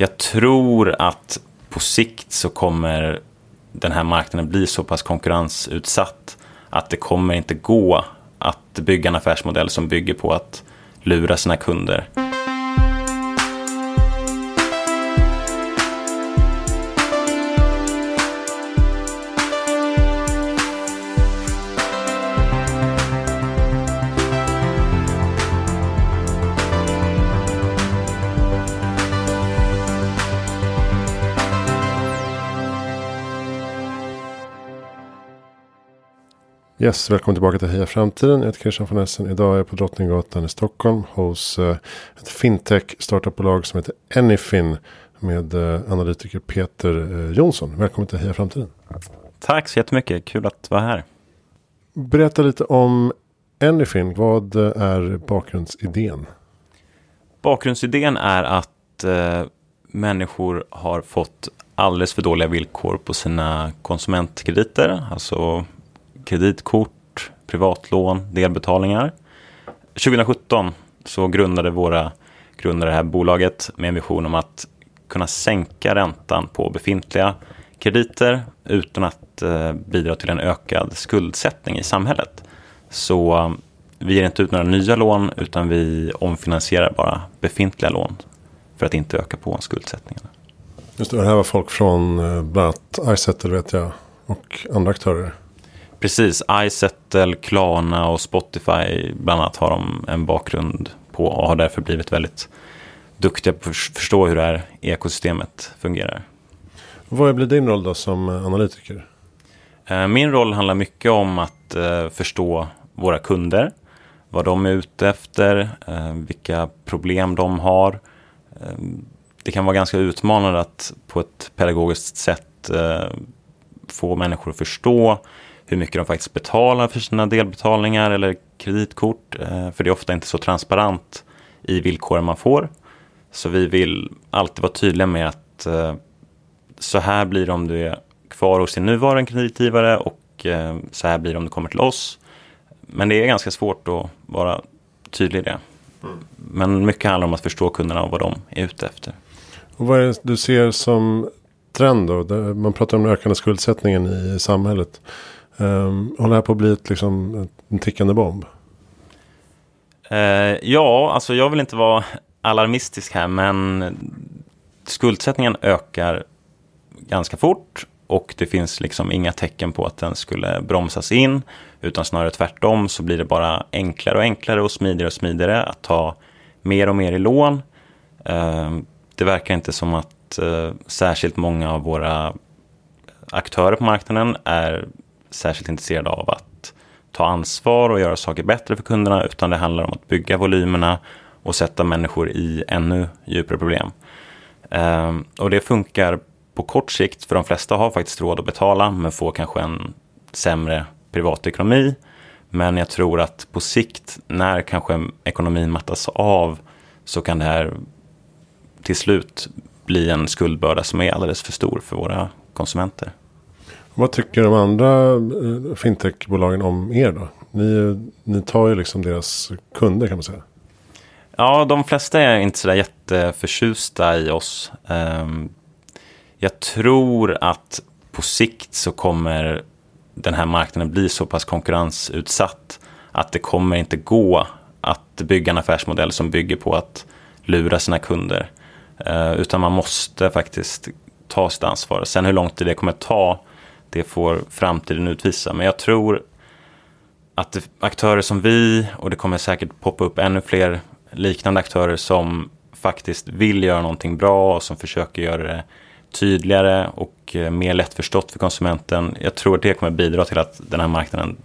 Jag tror att på sikt så kommer den här marknaden bli så pass konkurrensutsatt att det kommer inte gå att bygga en affärsmodell som bygger på att lura sina kunder. Yes, välkommen tillbaka till Heja Framtiden. Jag heter Christian von Essen. Idag är jag på Drottninggatan i Stockholm hos uh, ett fintech startupbolag som heter Anyfin med uh, analytiker Peter uh, Jonsson. Välkommen till Heja Framtiden. Tack så jättemycket, kul att vara här. Berätta lite om Anyfin. Vad är bakgrundsidén? Bakgrundsidén är att människor har fått alldeles för dåliga villkor på sina konsumentkrediter. Alltså kreditkort, privatlån, delbetalningar. 2017 så grundade våra grundare det här bolaget med en vision om att kunna sänka räntan på befintliga krediter utan att eh, bidra till en ökad skuldsättning i samhället. Så eh, vi ger inte ut några nya lån utan vi omfinansierar bara befintliga lån för att inte öka på skuldsättningen. Just det, det här var folk från eh, bland annat iSettle vet jag och andra aktörer. Precis, iSettle, Klarna och Spotify bland annat har de en bakgrund på och har därför blivit väldigt duktiga på att förstå hur det här ekosystemet fungerar. Vad blir din roll då som analytiker? Eh, min roll handlar mycket om att eh, förstå våra kunder, vad de är ute efter, eh, vilka problem de har. Det kan vara ganska utmanande att på ett pedagogiskt sätt få människor att förstå hur mycket de faktiskt betalar för sina delbetalningar eller kreditkort. Eh, för det är ofta inte så transparent i villkoren man får. Så vi vill alltid vara tydliga med att eh, så här blir det om du är kvar hos din nuvarande kreditgivare och eh, så här blir det om du kommer till oss. Men det är ganska svårt att vara tydlig i det. Men mycket handlar om att förstå kunderna och vad de är ute efter. Och vad är det du ser som trend då? Man pratar om den ökande skuldsättningen i samhället. Um, håller det på att bli ett, liksom, en tickande bomb? Uh, ja, alltså jag vill inte vara alarmistisk här, men skuldsättningen ökar ganska fort och det finns liksom inga tecken på att den skulle bromsas in, utan snarare tvärtom så blir det bara enklare och enklare och smidigare och smidigare att ta mer och mer i lån. Ehm, det verkar inte som att eh, särskilt många av våra aktörer på marknaden är särskilt intresserade av att ta ansvar och göra saker bättre för kunderna, utan det handlar om att bygga volymerna och sätta människor i ännu djupare problem. Ehm, och det funkar på kort sikt, för de flesta har faktiskt råd att betala, men får kanske en sämre privatekonomi. Men jag tror att på sikt, när kanske ekonomin mattas av, så kan det här till slut bli en skuldbörda som är alldeles för stor för våra konsumenter. Vad tycker de andra eh, fintechbolagen om er då? Ni, ni tar ju liksom deras kunder kan man säga. Ja, de flesta är inte sådär jätteförtjusta i oss. Ehm, jag tror att på sikt så kommer den här marknaden bli så pass konkurrensutsatt att det kommer inte gå att bygga en affärsmodell som bygger på att lura sina kunder. Eh, utan man måste faktiskt ta sitt ansvar. Sen hur lång tid det kommer ta det får framtiden utvisa. Men jag tror att aktörer som vi, och det kommer säkert poppa upp ännu fler liknande aktörer som faktiskt vill göra någonting bra och som försöker göra det tydligare och eh, mer lättförstått för konsumenten. Jag tror att det kommer bidra till att den här marknaden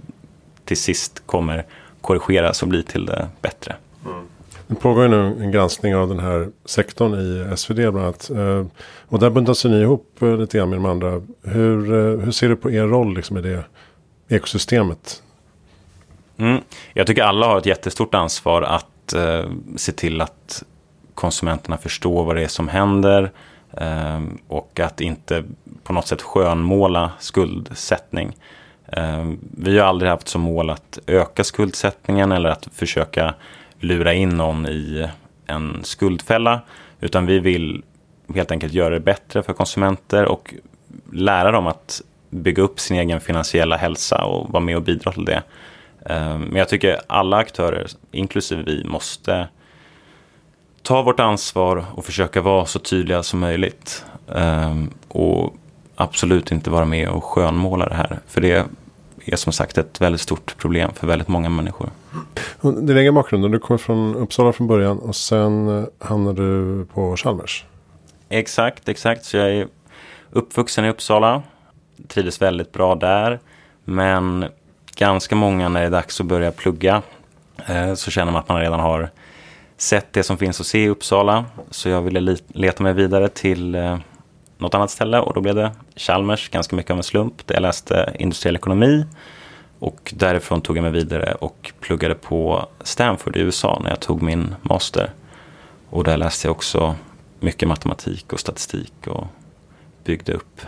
till sist kommer korrigeras och bli till det bättre. Mm. Det pågår ju nu en granskning av den här sektorn i SvD bland annat. Eh, och där buntas ni ihop eh, lite grann med de andra. Hur, eh, hur ser du på er roll liksom i det ekosystemet? Mm. Jag tycker alla har ett jättestort ansvar att eh, se till att konsumenterna förstår vad det är som händer. Eh, och att inte på något sätt skönmåla skuldsättning. Eh, vi har aldrig haft som mål att öka skuldsättningen eller att försöka lura in någon i en skuldfälla. Utan vi vill helt enkelt göra det bättre för konsumenter och lära dem att bygga upp sin egen finansiella hälsa och vara med och bidra till det. Eh, men jag tycker alla aktörer, inklusive vi, måste ta vårt ansvar och försöka vara så tydliga som möjligt. Eh, och absolut inte vara med och skönmåla det här. För det är som sagt ett väldigt stort problem för väldigt många människor. Din egen bakgrund, du kommer från Uppsala från början och sen hamnade du på Chalmers. Exakt, exakt. Så jag är uppvuxen i Uppsala. Trivdes väldigt bra där. Men ganska många när det är dags att börja plugga eh, så känner man att man redan har sett det som finns att se i Uppsala. Så jag ville leta mig vidare till eh, något annat ställe och då blev det Chalmers, ganska mycket av en slump, där jag läste industriell ekonomi. Och därifrån tog jag mig vidare och pluggade på Stanford i USA när jag tog min master. Och där läste jag också mycket matematik och statistik och byggde upp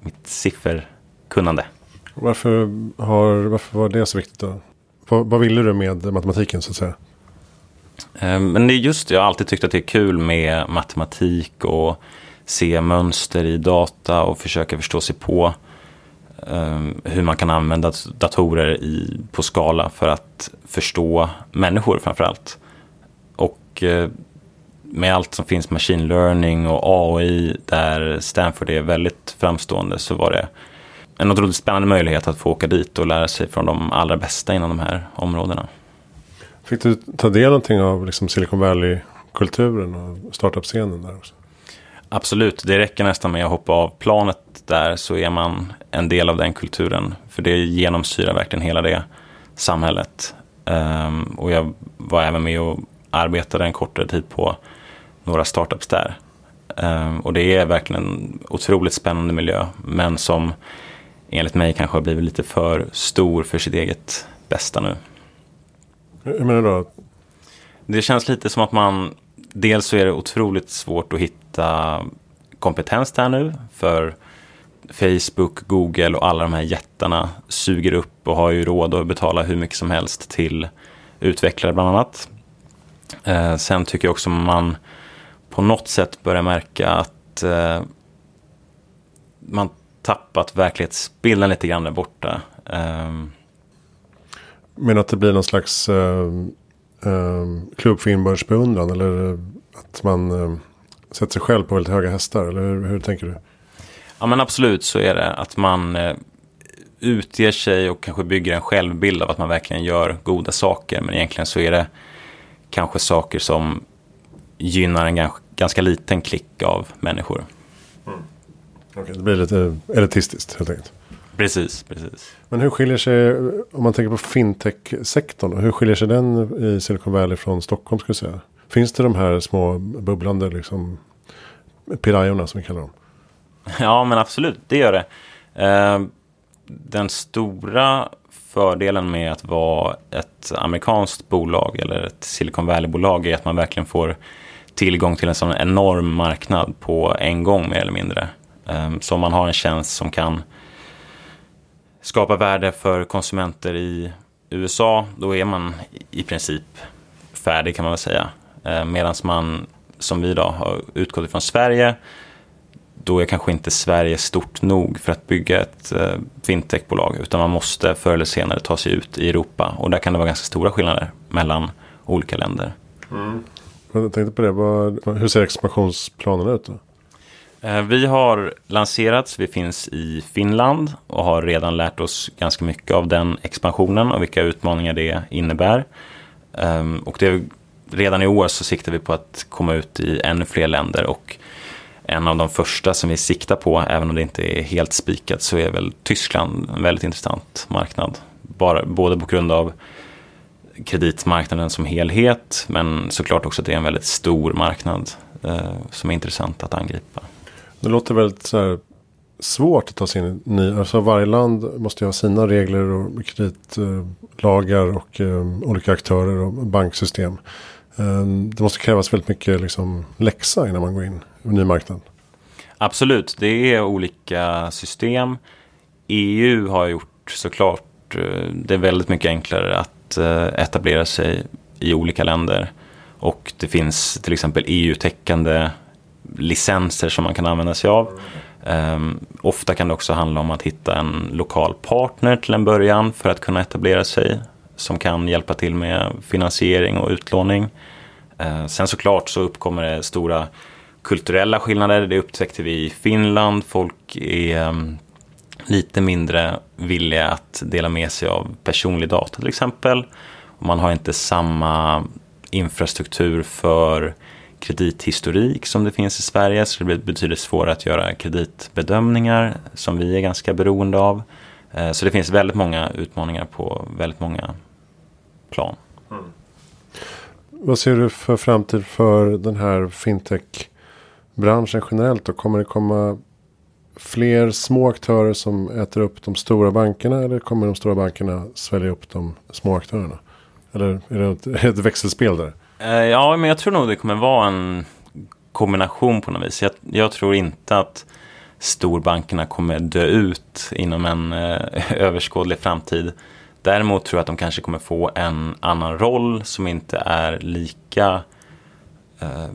mitt sifferkunnande. Varför, har, varför var det så viktigt då? Vad, vad ville du med matematiken så att säga? Ehm, men det är just jag har alltid tyckt att det är kul med matematik och se mönster i data och försöka förstå sig på ehm, hur man kan använda datorer i, på skala för att förstå människor framför allt. Och eh, med allt som finns machine learning och AI där Stanford är väldigt framstående så var det en otroligt spännande möjlighet att få åka dit och lära sig från de allra bästa inom de här områdena. Fick du ta del någonting av liksom Silicon Valley-kulturen och startup-scenen där också? Absolut, det räcker nästan med att hoppa av planet där så är man en del av den kulturen. För det genomsyrar verkligen hela det samhället. Um, och jag var även med och arbetade en kortare tid på några startups där. Um, och det är verkligen en otroligt spännande miljö. Men som enligt mig kanske har blivit lite för stor för sitt eget bästa nu. Hur menar du då? Det känns lite som att man dels så är det otroligt svårt att hitta kompetens där nu. För Facebook, Google och alla de här jättarna suger upp och har ju råd att betala hur mycket som helst till utvecklare bland annat. Eh, sen tycker jag också man på något sätt börjar märka att eh, man tappat verklighetsbilden lite grann där borta. Eh, Men att det blir någon slags eh, eh, klubb för inbördes beundran? Eller att man eh, sätter sig själv på väldigt höga hästar? Eller hur, hur, tänker du? Ja men absolut så är det. Att man eh, utger sig och kanske bygger en självbild av att man verkligen gör goda saker. Men egentligen så är det kanske saker som gynnar en ganska liten klick av människor. Mm. Okay, det blir lite elitistiskt helt enkelt. Precis, precis. Men hur skiljer sig, om man tänker på fintech-sektorn, hur skiljer sig den i Silicon Valley från Stockholm skulle jag säga? Finns det de här små bubblande liksom, pirajorna som vi kallar dem? Ja, men absolut, det gör det. Eh, den stora fördelen med att vara ett amerikanskt bolag eller ett Silicon Valley-bolag är att man verkligen får tillgång till en sån enorm marknad på en gång mer eller mindre. Eh, så om man har en tjänst som kan skapa värde för konsumenter i USA, då är man i princip färdig kan man väl säga. Eh, Medan man, som vi idag har utgått ifrån Sverige, då är kanske inte Sverige stort nog för att bygga ett eh, fintechbolag. Utan man måste förr eller senare ta sig ut i Europa. Och där kan det vara ganska stora skillnader mellan olika länder. Mm. Jag tänkte på det, hur ser expansionsplanerna ut då? Eh, vi har lanserats, vi finns i Finland och har redan lärt oss ganska mycket av den expansionen och vilka utmaningar det innebär. Ehm, och det, redan i år så siktar vi på att komma ut i ännu fler länder och en av de första som vi siktar på, även om det inte är helt spikat, så är väl Tyskland en väldigt intressant marknad. Bara, både på grund av kreditmarknaden som helhet, men såklart också att det är en väldigt stor marknad eh, som är intressant att angripa. Det låter väldigt så här, svårt att ta sig in i ny. Alltså varje land måste ju ha sina regler och kreditlagar och eh, olika aktörer och banksystem. Ehm, det måste krävas väldigt mycket liksom, läxa innan man går in i en ny marknad. Absolut, det är olika system. EU har gjort såklart eh, det är väldigt mycket enklare att eh, etablera sig i olika länder. Och det finns till exempel EU-täckande licenser som man kan använda sig av. Um, ofta kan det också handla om att hitta en lokal partner till en början för att kunna etablera sig som kan hjälpa till med finansiering och utlåning. Uh, sen såklart så uppkommer det stora kulturella skillnader. Det upptäckte vi i Finland. Folk är um, lite mindre villiga att dela med sig av personlig data till exempel. Man har inte samma infrastruktur för kredithistorik som det finns i Sverige. Så det blir betydligt svårare att göra kreditbedömningar som vi är ganska beroende av. Eh, så det finns väldigt många utmaningar på väldigt många plan. Mm. Vad ser du för framtid för den här fintech-branschen generellt? Då? Kommer det komma fler små aktörer som äter upp de stora bankerna? Eller kommer de stora bankerna svälja upp de små aktörerna? Eller är det ett växelspel där? Eh, ja, men jag tror nog det kommer vara en kombination på något vis. Jag, jag tror inte att storbankerna kommer dö ut inom en eh, överskådlig framtid. Däremot tror jag att de kanske kommer få en annan roll som inte är lika eh,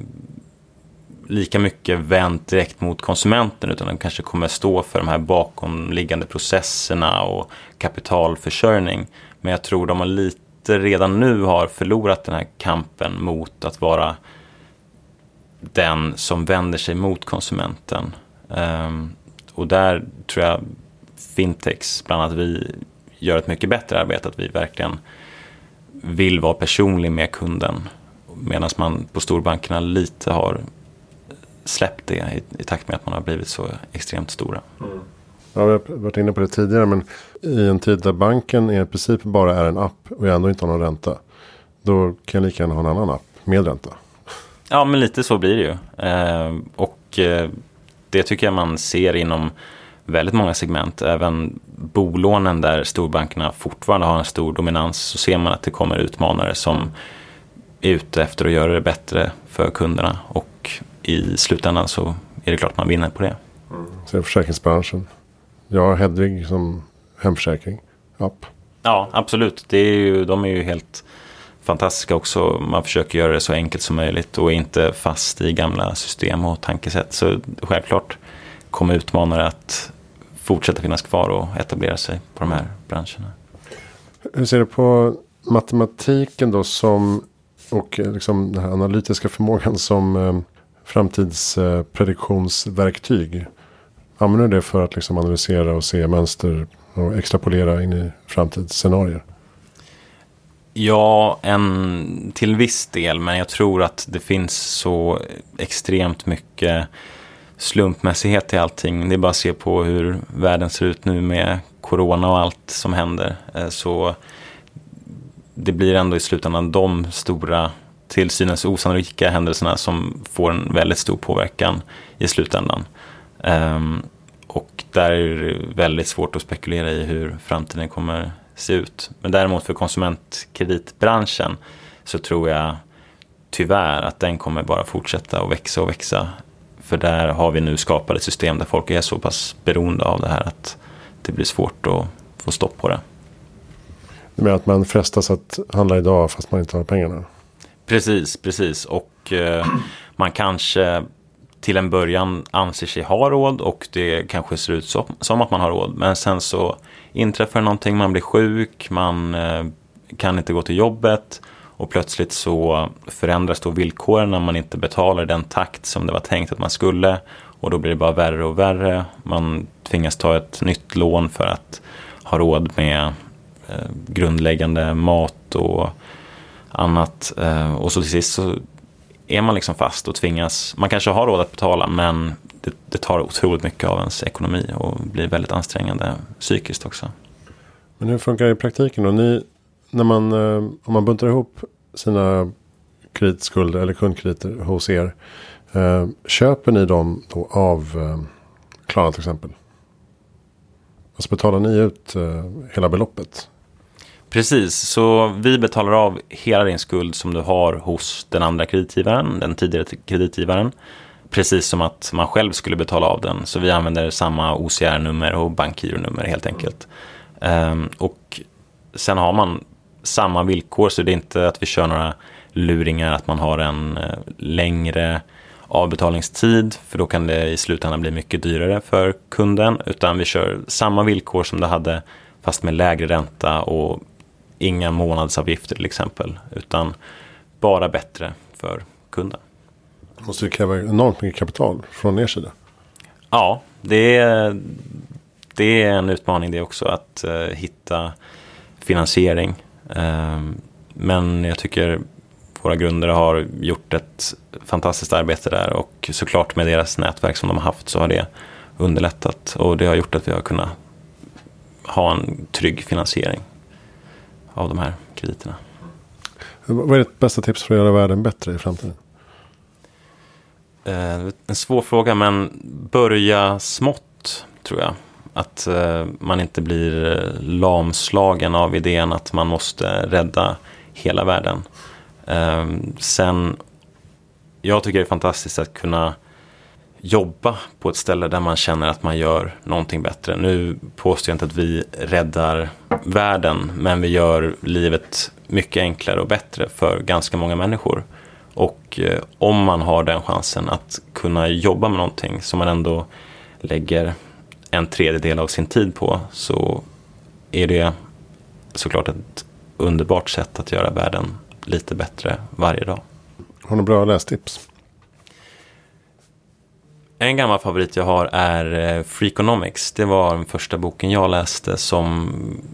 lika mycket vänt direkt mot konsumenten utan de kanske kommer stå för de här bakomliggande processerna och kapitalförsörjning. Men jag tror de har lite redan nu har förlorat den här kampen mot att vara den som vänder sig mot konsumenten. Ehm, och där tror jag Fintex, bland annat vi, gör ett mycket bättre arbete. Att vi verkligen vill vara personlig med kunden. Medan man på storbankerna lite har släppt det i, i takt med att man har blivit så extremt stora. Mm. Ja, vi har varit inne på det tidigare. Men i en tid där banken i princip bara är en app och jag ändå inte har någon ränta. Då kan jag lika gärna ha en annan app med ränta. Ja, men lite så blir det ju. Eh, och eh, det tycker jag man ser inom väldigt många segment. Även bolånen där storbankerna fortfarande har en stor dominans. Så ser man att det kommer utmanare som är ute efter att göra det bättre för kunderna. Och i slutändan så är det klart man vinner på det. Mm. Så försäkringsbranschen jag har Hedvig som hemförsäkring. App. Ja, absolut. Det är ju, de är ju helt fantastiska också. Man försöker göra det så enkelt som möjligt och inte fast i gamla system och tankesätt. Så självklart kommer utmanare att fortsätta finnas kvar och etablera sig på de här branscherna. Hur ser du på matematiken då som och liksom den här analytiska förmågan som eh, framtidsprediktionsverktyg? Använder du det för att liksom analysera och se mönster och extrapolera in i framtidsscenarier? Ja, en, till viss del. Men jag tror att det finns så extremt mycket slumpmässighet i allting. Det är bara att se på hur världen ser ut nu med corona och allt som händer. Eh, så det blir ändå i slutändan de stora till synes osannolika händelserna som får en väldigt stor påverkan i slutändan. Um, och där är det väldigt svårt att spekulera i hur framtiden kommer se ut. Men däremot för konsumentkreditbranschen så tror jag tyvärr att den kommer bara fortsätta att växa och växa. För där har vi nu skapat ett system där folk är så pass beroende av det här att det blir svårt att få stopp på det. Du menar att man frestas att handla idag fast man inte har pengarna? Precis, precis. Och eh, man kanske till en början anser sig ha råd och det kanske ser ut som, som att man har råd. Men sen så inträffar någonting, man blir sjuk, man eh, kan inte gå till jobbet och plötsligt så förändras då villkoren när man inte betalar i den takt som det var tänkt att man skulle. Och då blir det bara värre och värre. Man tvingas ta ett nytt lån för att ha råd med eh, grundläggande mat och annat. Eh, och så till sist så är man liksom fast och tvingas, man kanske har råd att betala men det, det tar otroligt mycket av ens ekonomi och blir väldigt ansträngande psykiskt också. Men hur funkar det i praktiken då? Ni, när man, eh, om man buntar ihop sina kreditskulder eller kundkrediter hos er. Eh, köper ni dem då av eh, Klarna till exempel? Alltså betalar ni ut hela beloppet? Precis, så vi betalar av hela din skuld som du har hos den andra kreditgivaren, den tidigare kreditgivaren. Precis som att man själv skulle betala av den. Så vi använder samma OCR-nummer och bankgironummer helt enkelt. Um, och sen har man samma villkor så det är inte att vi kör några luringar att man har en eh, längre avbetalningstid, för då kan det i slutändan bli mycket dyrare för kunden. Utan vi kör samma villkor som det hade, fast med lägre ränta och inga månadsavgifter till exempel. Utan bara bättre för kunden. Måste det kräva enormt mycket kapital från er sida? Ja, det är, det är en utmaning det också att uh, hitta finansiering. Uh, men jag tycker våra grundare har gjort ett fantastiskt arbete där och såklart med deras nätverk som de har haft så har det underlättat och det har gjort att vi har kunnat ha en trygg finansiering av de här krediterna. Vad är ditt bästa tips för att göra världen bättre i framtiden? Eh, en svår fråga, men börja smått tror jag. Att eh, man inte blir eh, lamslagen av idén att man måste rädda hela världen. Sen, jag tycker det är fantastiskt att kunna jobba på ett ställe där man känner att man gör någonting bättre. Nu påstår jag inte att vi räddar världen, men vi gör livet mycket enklare och bättre för ganska många människor. Och eh, om man har den chansen att kunna jobba med någonting som man ändå lägger en tredjedel av sin tid på så är det såklart ett underbart sätt att göra världen lite bättre varje dag. Har du bra lästips? En gammal favorit jag har är eh, Freakonomics. Det var den första boken jag läste som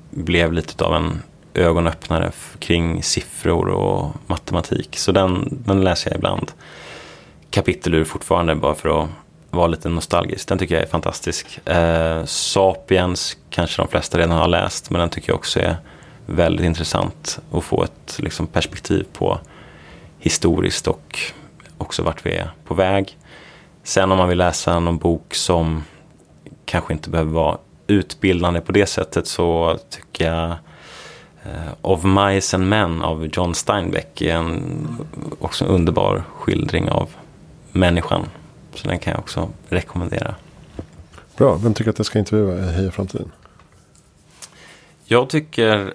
blev lite av en ögonöppnare kring siffror och matematik. Så den, den läser jag ibland kapitel ur fortfarande bara för att vara lite nostalgisk. Den tycker jag är fantastisk. Eh, Sapiens kanske de flesta redan har läst men den tycker jag också är väldigt intressant att få ett liksom, perspektiv på historiskt och också vart vi är på väg. Sen om man vill läsa någon bok som kanske inte behöver vara utbildande på det sättet så tycker jag uh, Of Mice and Men av John Steinbeck är en också en underbar skildring av människan. Så den kan jag också rekommendera. Bra, vem tycker att jag ska intervjua i Heja Framtiden? Jag tycker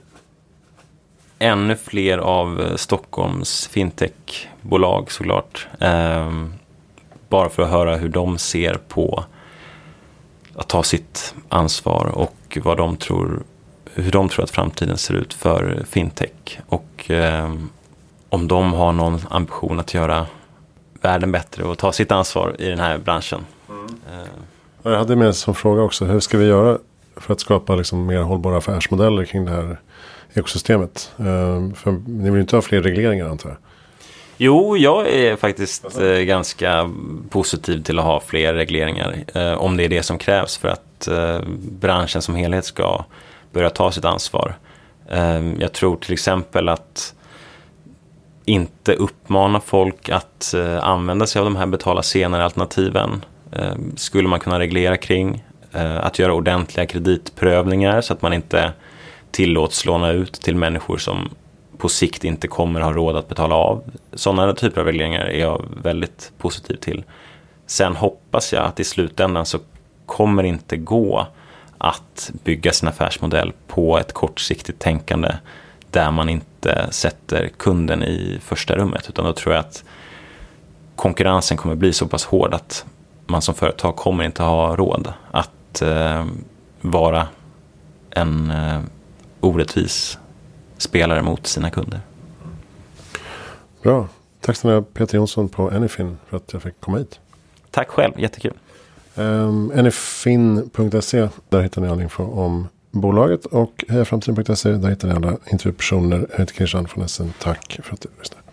ännu fler av Stockholms fintechbolag såklart. Um, bara för att höra hur de ser på att ta sitt ansvar och vad de tror, hur de tror att framtiden ser ut för fintech. Och eh, om de har någon ambition att göra världen bättre och ta sitt ansvar i den här branschen. Mm. Eh. Jag hade med som fråga också, hur ska vi göra för att skapa liksom mer hållbara affärsmodeller kring det här ekosystemet? Eh, för ni vill inte ha fler regleringar antar jag? Jo, jag är faktiskt eh, ganska positiv till att ha fler regleringar. Eh, om det är det som krävs för att eh, branschen som helhet ska börja ta sitt ansvar. Eh, jag tror till exempel att inte uppmana folk att eh, använda sig av de här betala senare alternativen eh, skulle man kunna reglera kring. att göra ordentliga kreditprövningar så att man inte tillåts låna ut till människor som på sikt inte kommer ha råd att betala av. Sådana typer av regleringar är jag väldigt positiv till. Sen hoppas jag att i slutändan så kommer det inte gå att bygga sin affärsmodell på ett kortsiktigt tänkande där man inte sätter kunden i första rummet. Utan då tror jag att konkurrensen kommer bli så pass hård att man som företag kommer inte ha råd att eh, vara en eh, orättvis spelare mot sina kunder. Bra. Tack snälla Peter Jonsson på Anyfin för att jag fick komma hit. Tack själv, jättekul. Um, Anyfin.se, där hittar ni all info om bolaget. Och hejaframtiden.se, där hittar ni alla intervjupersoner. Jag heter Christian von Essen. Tack för att du lyssnade.